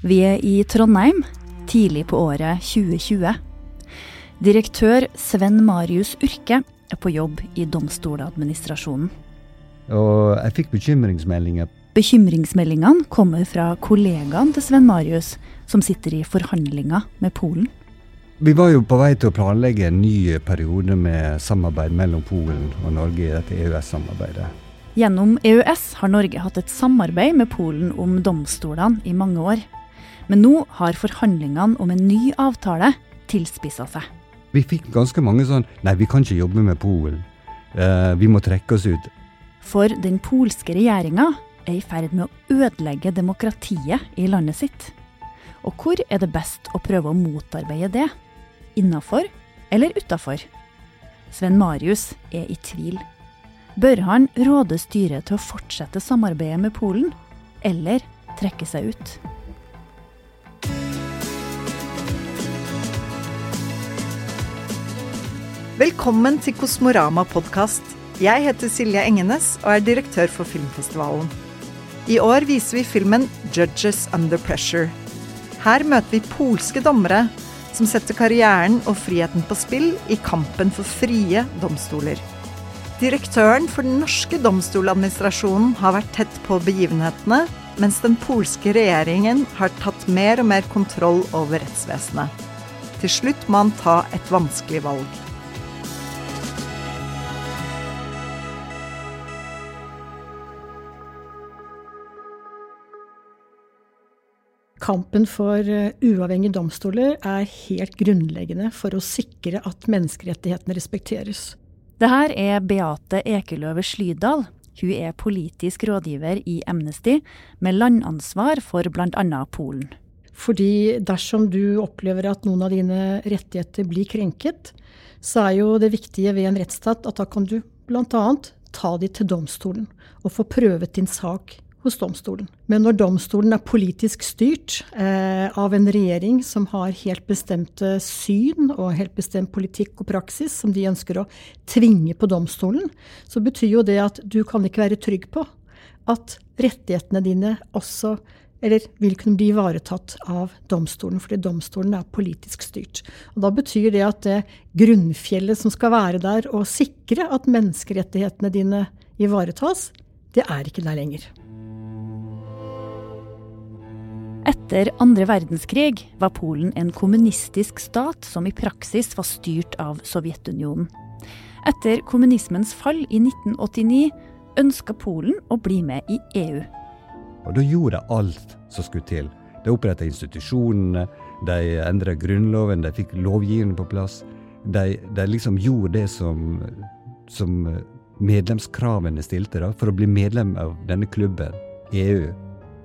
Vi er i Trondheim, tidlig på året 2020. Direktør Sven Marius Urke er på jobb i Domstoladministrasjonen. Og jeg fikk bekymringsmeldinger. Bekymringsmeldingene kommer fra kollegaen til Sven Marius, som sitter i forhandlinger med Polen. Vi var jo på vei til å planlegge en ny periode med samarbeid mellom Polen og Norge i dette EØS-samarbeidet. Gjennom EØS har Norge hatt et samarbeid med Polen om domstolene i mange år. Men nå har forhandlingene om en ny avtale tilspissa seg. Vi fikk ganske mange sånn Nei, vi kan ikke jobbe med Polen. Eh, vi må trekke oss ut. For den polske regjeringa er i ferd med å ødelegge demokratiet i landet sitt. Og hvor er det best å prøve å motarbeide det? Innafor eller utafor? Sven Marius er i tvil. Bør han råde styret til å fortsette samarbeidet med Polen, eller trekke seg ut? Velkommen til Kosmorama podkast. Jeg heter Silje Engenes og er direktør for filmfestivalen. I år viser vi filmen 'Judges Under Pressure'. Her møter vi polske dommere som setter karrieren og friheten på spill i kampen for frie domstoler. Direktøren for den norske domstoladministrasjonen har vært tett på begivenhetene, mens den polske regjeringen har tatt mer og mer kontroll over rettsvesenet. Til slutt må han ta et vanskelig valg. Kampen for eh, uavhengige domstoler er helt grunnleggende for å sikre at menneskerettighetene respekteres. Det her er Beate Ekeløve Slydal. Hun er politisk rådgiver i Amnesty, med landansvar for bl.a. Polen. Fordi dersom du opplever at noen av dine rettigheter blir krenket, så er jo det viktige ved en rettsstat at da kan du bl.a. ta de til domstolen og få prøvet din sak hos domstolen. Men når domstolen er politisk styrt eh, av en regjering som har helt bestemte syn og helt bestemt politikk og praksis som de ønsker å tvinge på domstolen, så betyr jo det at du kan ikke være trygg på at rettighetene dine også eller vil kunne bli ivaretatt av domstolen, fordi domstolen er politisk styrt. Og Da betyr det at det grunnfjellet som skal være der og sikre at menneskerettighetene dine ivaretas, det er ikke der lenger. Etter andre verdenskrig var Polen en kommunistisk stat som i praksis var styrt av Sovjetunionen. Etter kommunismens fall i 1989 ønska Polen å bli med i EU. Og da gjorde de alt som skulle til. De oppretta institusjonene, de endra grunnloven, de fikk lovgivningen på plass. De, de liksom gjorde det som, som medlemskravene stilte da, for å bli medlem av denne klubben, EU.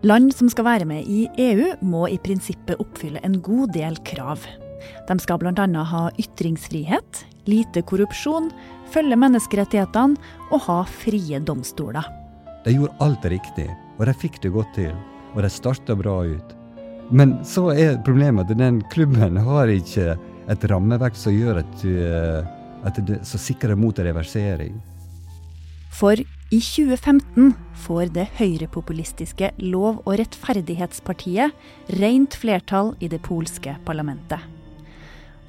Land som skal være med i EU, må i prinsippet oppfylle en god del krav. De skal bl.a. ha ytringsfrihet, lite korrupsjon, følge menneskerettighetene og ha frie domstoler. De gjorde alt riktig, og de fikk det godt til. Og de starta bra ut. Men så er problemet at den klubben har ikke et rammeverk som gjør at, at det, så sikrer mot reversering. For i 2015 får det høyrepopulistiske Lov- og rettferdighetspartiet rent flertall i det polske parlamentet.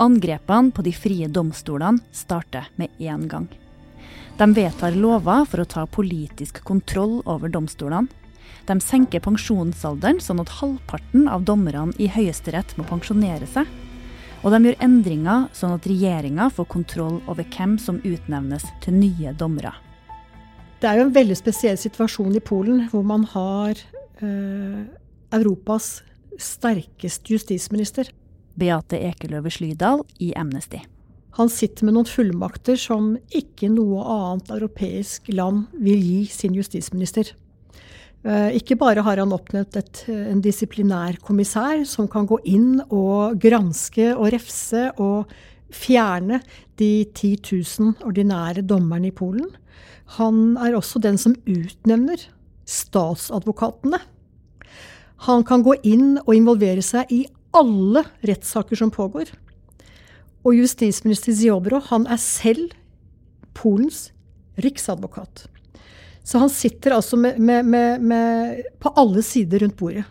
Angrepene på de frie domstolene starter med én gang. De vedtar lover for å ta politisk kontroll over domstolene. De senker pensjonsalderen sånn at halvparten av dommerne i Høyesterett må pensjonere seg. Og de gjør endringer sånn at regjeringa får kontroll over hvem som utnevnes til nye dommere. Det er jo en veldig spesiell situasjon i Polen, hvor man har eh, Europas sterkeste justisminister. Beate Ekeløve Slydal i Amnesty. Han sitter med noen fullmakter som ikke noe annet europeisk land vil gi sin justisminister. Eh, ikke bare har han oppnevnt et, en disiplinær kommissær som kan gå inn og granske og refse og fjerne de 10 000 ordinære dommerne i Polen. Han er også den som utnevner statsadvokatene. Han kan gå inn og involvere seg i alle rettssaker som pågår. Og justisminister Ziobro han er selv Polens riksadvokat. Så han sitter altså med, med, med, på alle sider rundt bordet.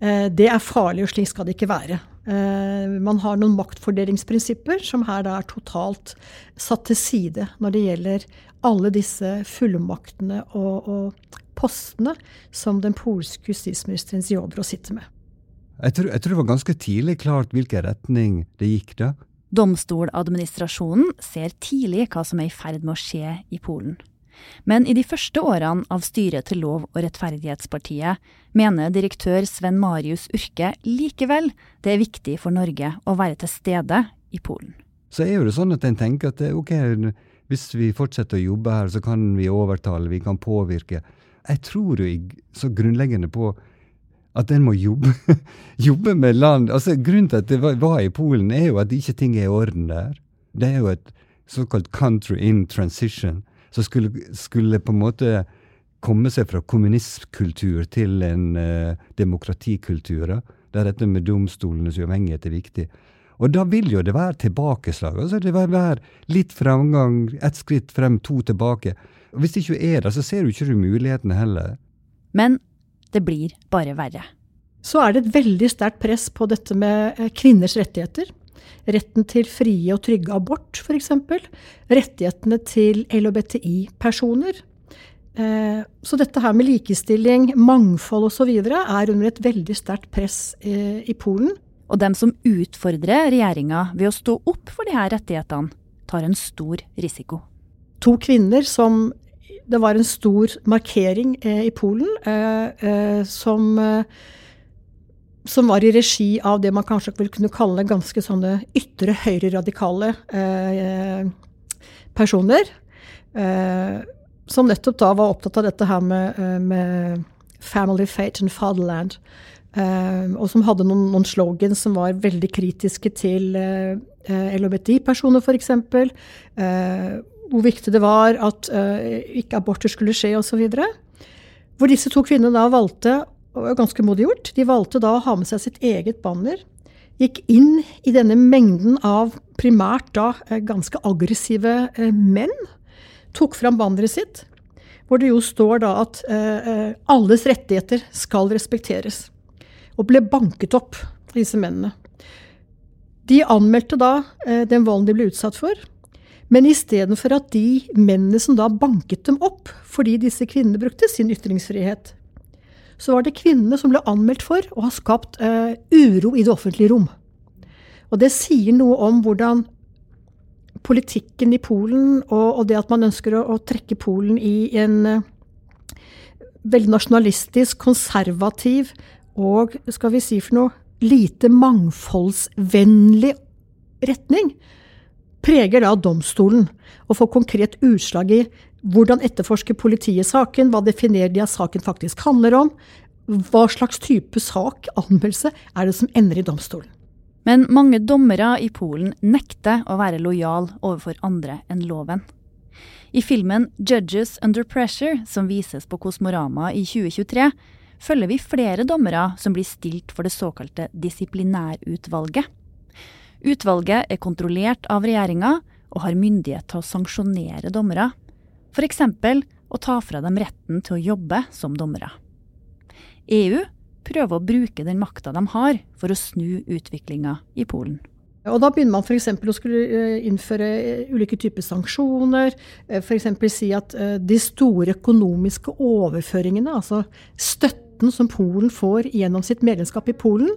Eh, det er farlig, og slik skal det ikke være. Eh, man har noen maktfordelingsprinsipper som her da er totalt satt til side når det gjelder alle disse fullmaktene og, og postene som den polske justisministeren jobber å sitte med. Jeg tror, jeg tror, det var ganske tidlig klart hvilken retning det gikk da. Domstoladministrasjonen ser tidlig hva som er i ferd med å skje i Polen. Men i de første årene av styret til Lov- og rettferdighetspartiet mener direktør Sven Marius Urke likevel det er viktig for Norge å være til stede i Polen. Så er jo det sånn at en tenker at ok, hvis vi fortsetter å jobbe her, så kan vi overtale, vi kan påvirke. Jeg tror jo så grunnleggende på at en må jobbe, jobbe, med land Altså, Grunnen til at det var, i Polen, er jo at ikke ting er i orden der. Det er jo et såkalt country in transition som skulle, skulle, på en måte komme seg fra kommunistkultur til en uh, demokratikultur, der dette med domstolenes uavhengighet er viktig. Og da vil jo det være tilbakeslag. altså Det vil være litt framgang, ett skritt frem, to tilbake. Og Hvis det ikke er det, så ser du ikke mulighetene heller. Men det blir bare verre. Så er det et veldig sterkt press på dette med eh, kvinners rettigheter. Retten til frie og trygge abort, f.eks. Rettighetene til LHBTI-personer. Eh, så dette her med likestilling, mangfold osv. er under et veldig sterkt press eh, i Polen. Og dem som utfordrer regjeringa ved å stå opp for disse rettighetene, tar en stor risiko. To kvinner som Det var en stor markering i Polen som som var i regi av det man kanskje vil kunne kalle ganske sånne ytre høyreradikale eh, personer. Eh, som nettopp da var opptatt av dette her med, eh, med family fate and fatherland. Eh, og som hadde noen, noen slogans som var veldig kritiske til eh, eh LHBTI-personer, f.eks. Eh, hvor viktig det var at ikke aborter skulle skje, osv. Hvor disse to kvinnene da valgte var ganske modig gjort. De valgte da å ha med seg sitt eget banner. Gikk inn i denne mengden av primært da eh, ganske aggressive eh, menn. Tok fram banneret sitt, hvor det jo står da at eh, alles rettigheter skal respekteres. Og ble banket opp, disse mennene. De anmeldte da den volden de ble utsatt for. Men istedenfor at de mennene som da banket dem opp fordi disse kvinnene brukte sin ytringsfrihet, så var det kvinnene som ble anmeldt for å ha skapt eh, uro i det offentlige rom. Og det sier noe om hvordan politikken i Polen og, og det at man ønsker å, å trekke Polen i en eh, veldig nasjonalistisk, konservativ og skal vi si for noe lite mangfoldsvennlig retning, preger da domstolen og får konkret utslag i hvordan etterforsker politiet saken? Hva definerer de at saken faktisk handler om? Hva slags type sak, anmeldelse, er det som ender i domstolen? Men mange dommere i Polen nekter å være lojal overfor andre enn loven. I filmen 'Judges Under Pressure', som vises på Kosmorama i 2023, følger vi flere dommere som blir stilt for det såkalte disiplinærutvalget. Utvalget er kontrollert av regjeringa og har myndighet til å sanksjonere dommere F.eks. å ta fra dem retten til å jobbe som dommere. EU prøver å bruke den makta de har for å snu utviklinga i Polen. Og Da begynner man f.eks. å skulle eh, innføre eh, ulike typer sanksjoner. Eh, F.eks. si at de store økonomiske overføringene, altså støtten som Polen får gjennom sitt medlemskap i Polen,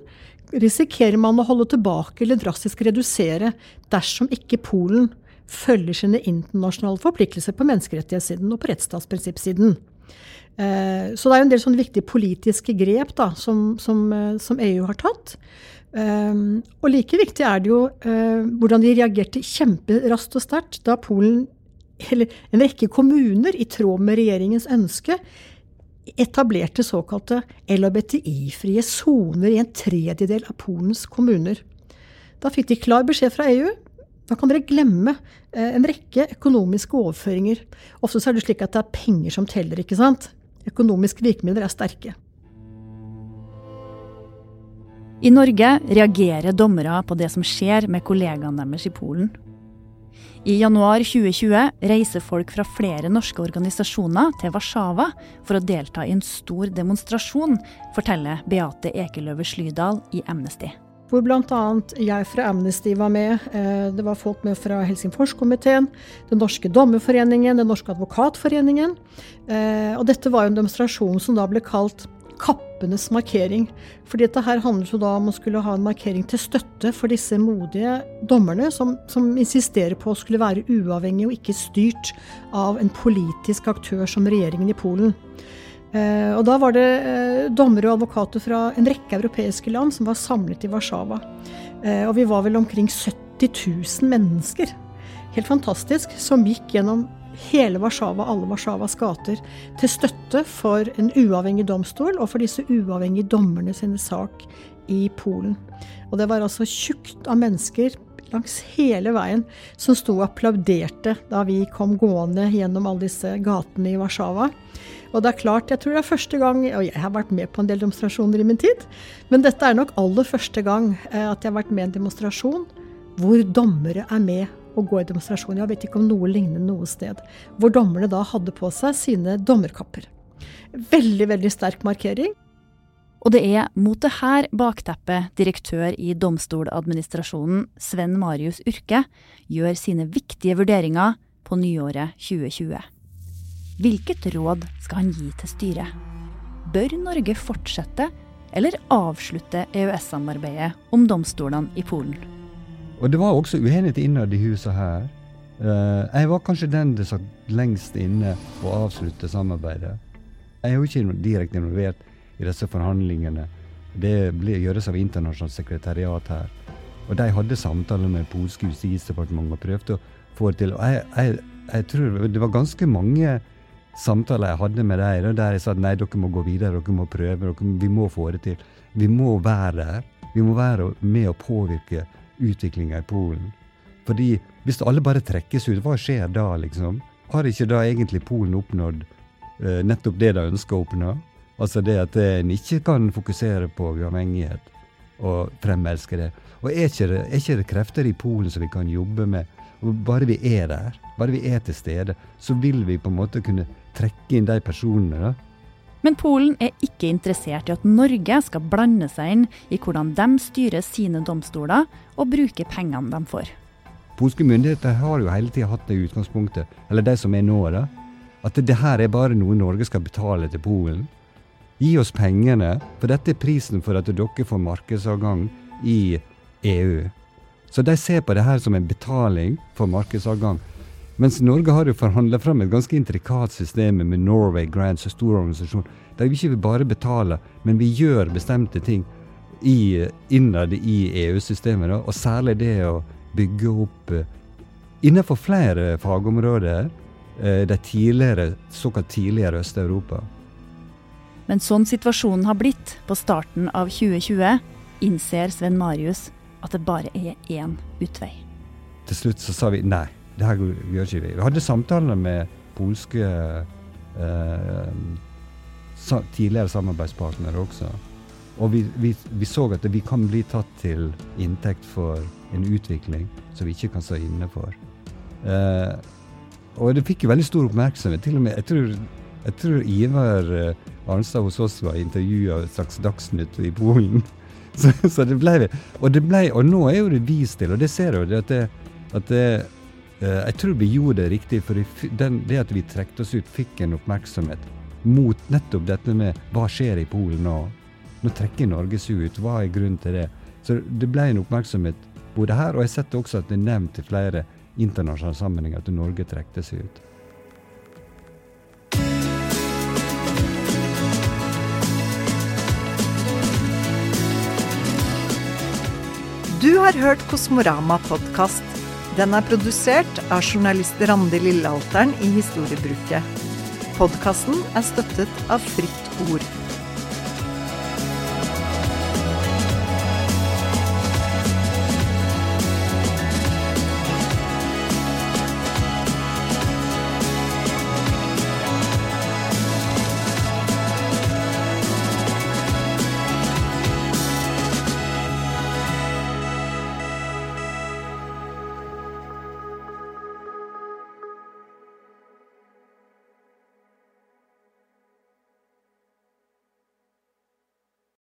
risikerer man å holde tilbake eller drastisk redusere dersom ikke Polen følger sine internasjonale forpliktelser på menneskerettighetssiden og på rettsstatsprinsippsiden. Eh, så det er jo en del sånne viktige politiske grep da, som, som, eh, som, EU har tatt. Eh, og like viktig er det jo hvordan de reagerte kjemperaskt og sterkt da Polen, eller en rekke kommuner, i tråd med regjeringens ønske, etablerte såkalte LHBTI-frie soner i en tredjedel av Polens kommuner. Da fikk de klar beskjed fra EU da kan dere glemme eh, en rekke økonomiske overføringer. Ofte er det slik at det er penger som teller, ikke sant? Økonomiske virkemidler er sterke. I Norge reagerer dommere på det som skjer med kollegaene deres i Polen. I januar 2020 reiser folk fra flere norske organisasjoner til Warszawa for å delta i en stor demonstrasjon, forteller Beate Ekeløve Slydal i Amnesty. Hvor bl.a. jeg fra Amnesty var med. Eh, det var folk med fra Helsingforskomiteen, Den norske dommerforeningen, Den norske advokatforeningen. Eh, og dette var jo en demonstrasjon som da ble kalt kappenes markering. Fordi dette her handlet jo da om å skulle ha en markering til støtte for disse modige dommerne som, som insisterer på å skulle være uavhengige og ikke styrt av en politisk aktør som regjeringen i Polen. Eh, og da var det eh, dommere og advokater fra en rekke europeiske land som var samlet i Warszawa. Eh, og vi var vel omkring 70 000 mennesker. Helt fantastisk. Som gikk gjennom hele Warszawa, alle Warszawas gater, til støtte for en uavhengig domstol og for disse uavhengige dommerne sine sak i Polen. Og det var altså tjukt av mennesker langs hele veien som sto og applauderte da vi kom gående gjennom alle disse gatene i Warszawa. Og det er klart, jeg tror det er første gang, og jeg har vært med på en del demonstrasjoner i min tid, men dette er nok aller første gang eh, at jeg har vært med i en demonstrasjon hvor dommere er med å gå i demonstrasjon. Jeg vet ikke om noe lignende noe sted. Hvor dommerne da hadde på seg sine dommerkapper. Veldig, veldig sterk markering. Og det er mot det her bakteppet direktør i Domstoladministrasjonen Sven Marius Urke gjør sine viktige vurderinger på nyåret 2020. Hvilket råd skal han gi til styret? Bør Norge fortsette eller avslutte EØS-samarbeidet om domstolene i Polen? Og det var også uenighet innad i huset her. Uh, jeg var kanskje den det satt lengst inne å avslutte samarbeidet. Jeg er jo ikke direkte involvert i disse forhandlingene. Det ble, gjøres av internasjonalt sekretariat her. Og de hadde samtaler med polske justisdepartementet og prøvde å få det til. Og jeg, jeg, jeg, tror det var ganske mange samtaler jeg hadde med dem der jeg sa at nei, dere må gå videre, dere må prøve, dere, vi må få det til. Vi må være der. Vi må være med å påvirke utviklinga i Polen. Fordi hvis alle bare trekkes ut, hva skjer da, liksom? Har ikke da egentlig Polen oppnådd eh, nettopp det de ønsker å oppnå? Altså det at en ikke kan fokusere på uavhengighet og fremelske det. Og er ikke det, er ikke det krefter i Polen som vi kan jobbe med? Og bare vi er der, bare vi er til stede, så vil vi på en måte kunne trekke inn de personene. da, men Polen er ikke interessert i at Norge skal blande seg inn i hvordan de styrer sine domstoler og bruker pengene de får. Polske myndigheter har jo hele tida hatt det utgangspunktet, eller de som er nå, da, at det her er bare noe Norge skal betale til Polen. Gi oss pengene, for dette er prisen for at dere får markedsadgang i EU. Så de ser på det her som en betaling for markedsadgang. Mens Norge har jo forhandla fram et ganske intrikat system med Norway Grants, en stor organisasjon, der vi ikke bare betaler, men vi gjør bestemte ting i, innad i EU-systemet. Og særlig det å bygge opp uh, innenfor flere fagområder uh, de tidligere, såkalt tidligere Øst-Europa. Men sånn situasjonen har blitt på starten av 2020, innser Sven Marius at det bare er én utvei. Til slutt så sa vi nei det her gjør ikke vi. Vi hadde samtaler med polske eh, tidligere samarbeidspartnere også. Og vi, vi, vi, så at vi kan bli tatt til inntekt for en utvikling som vi ikke kan stå inne for. Eh, og det fikk jo veldig stor oppmerksomhet. Til og med, jeg tror, jeg tror Ivar eh, Arnstad hos oss var intervjua et slags Dagsnytt i Polen. så, så, det ble, og det ble, og nå er jo det vist til, og det ser du, at det, at det Uh, jeg tror vi gjorde det riktig, for det at vi trekte oss ut, fikk en oppmerksomhet mot nettopp dette med hva skjer i Polen nå. Nå trekker Norge seg ut, hva er grunnen til det? Så det ble en oppmerksomhet både her, og jeg setter også at det er nevnt i flere internasjonale sammenhenger at Norge trekte seg ut. Du har hørt Kosmorama-podkast. Den er produsert av journalist Randi Lillealteren i Historiebruket. Podkasten er støttet av Fritt Ord.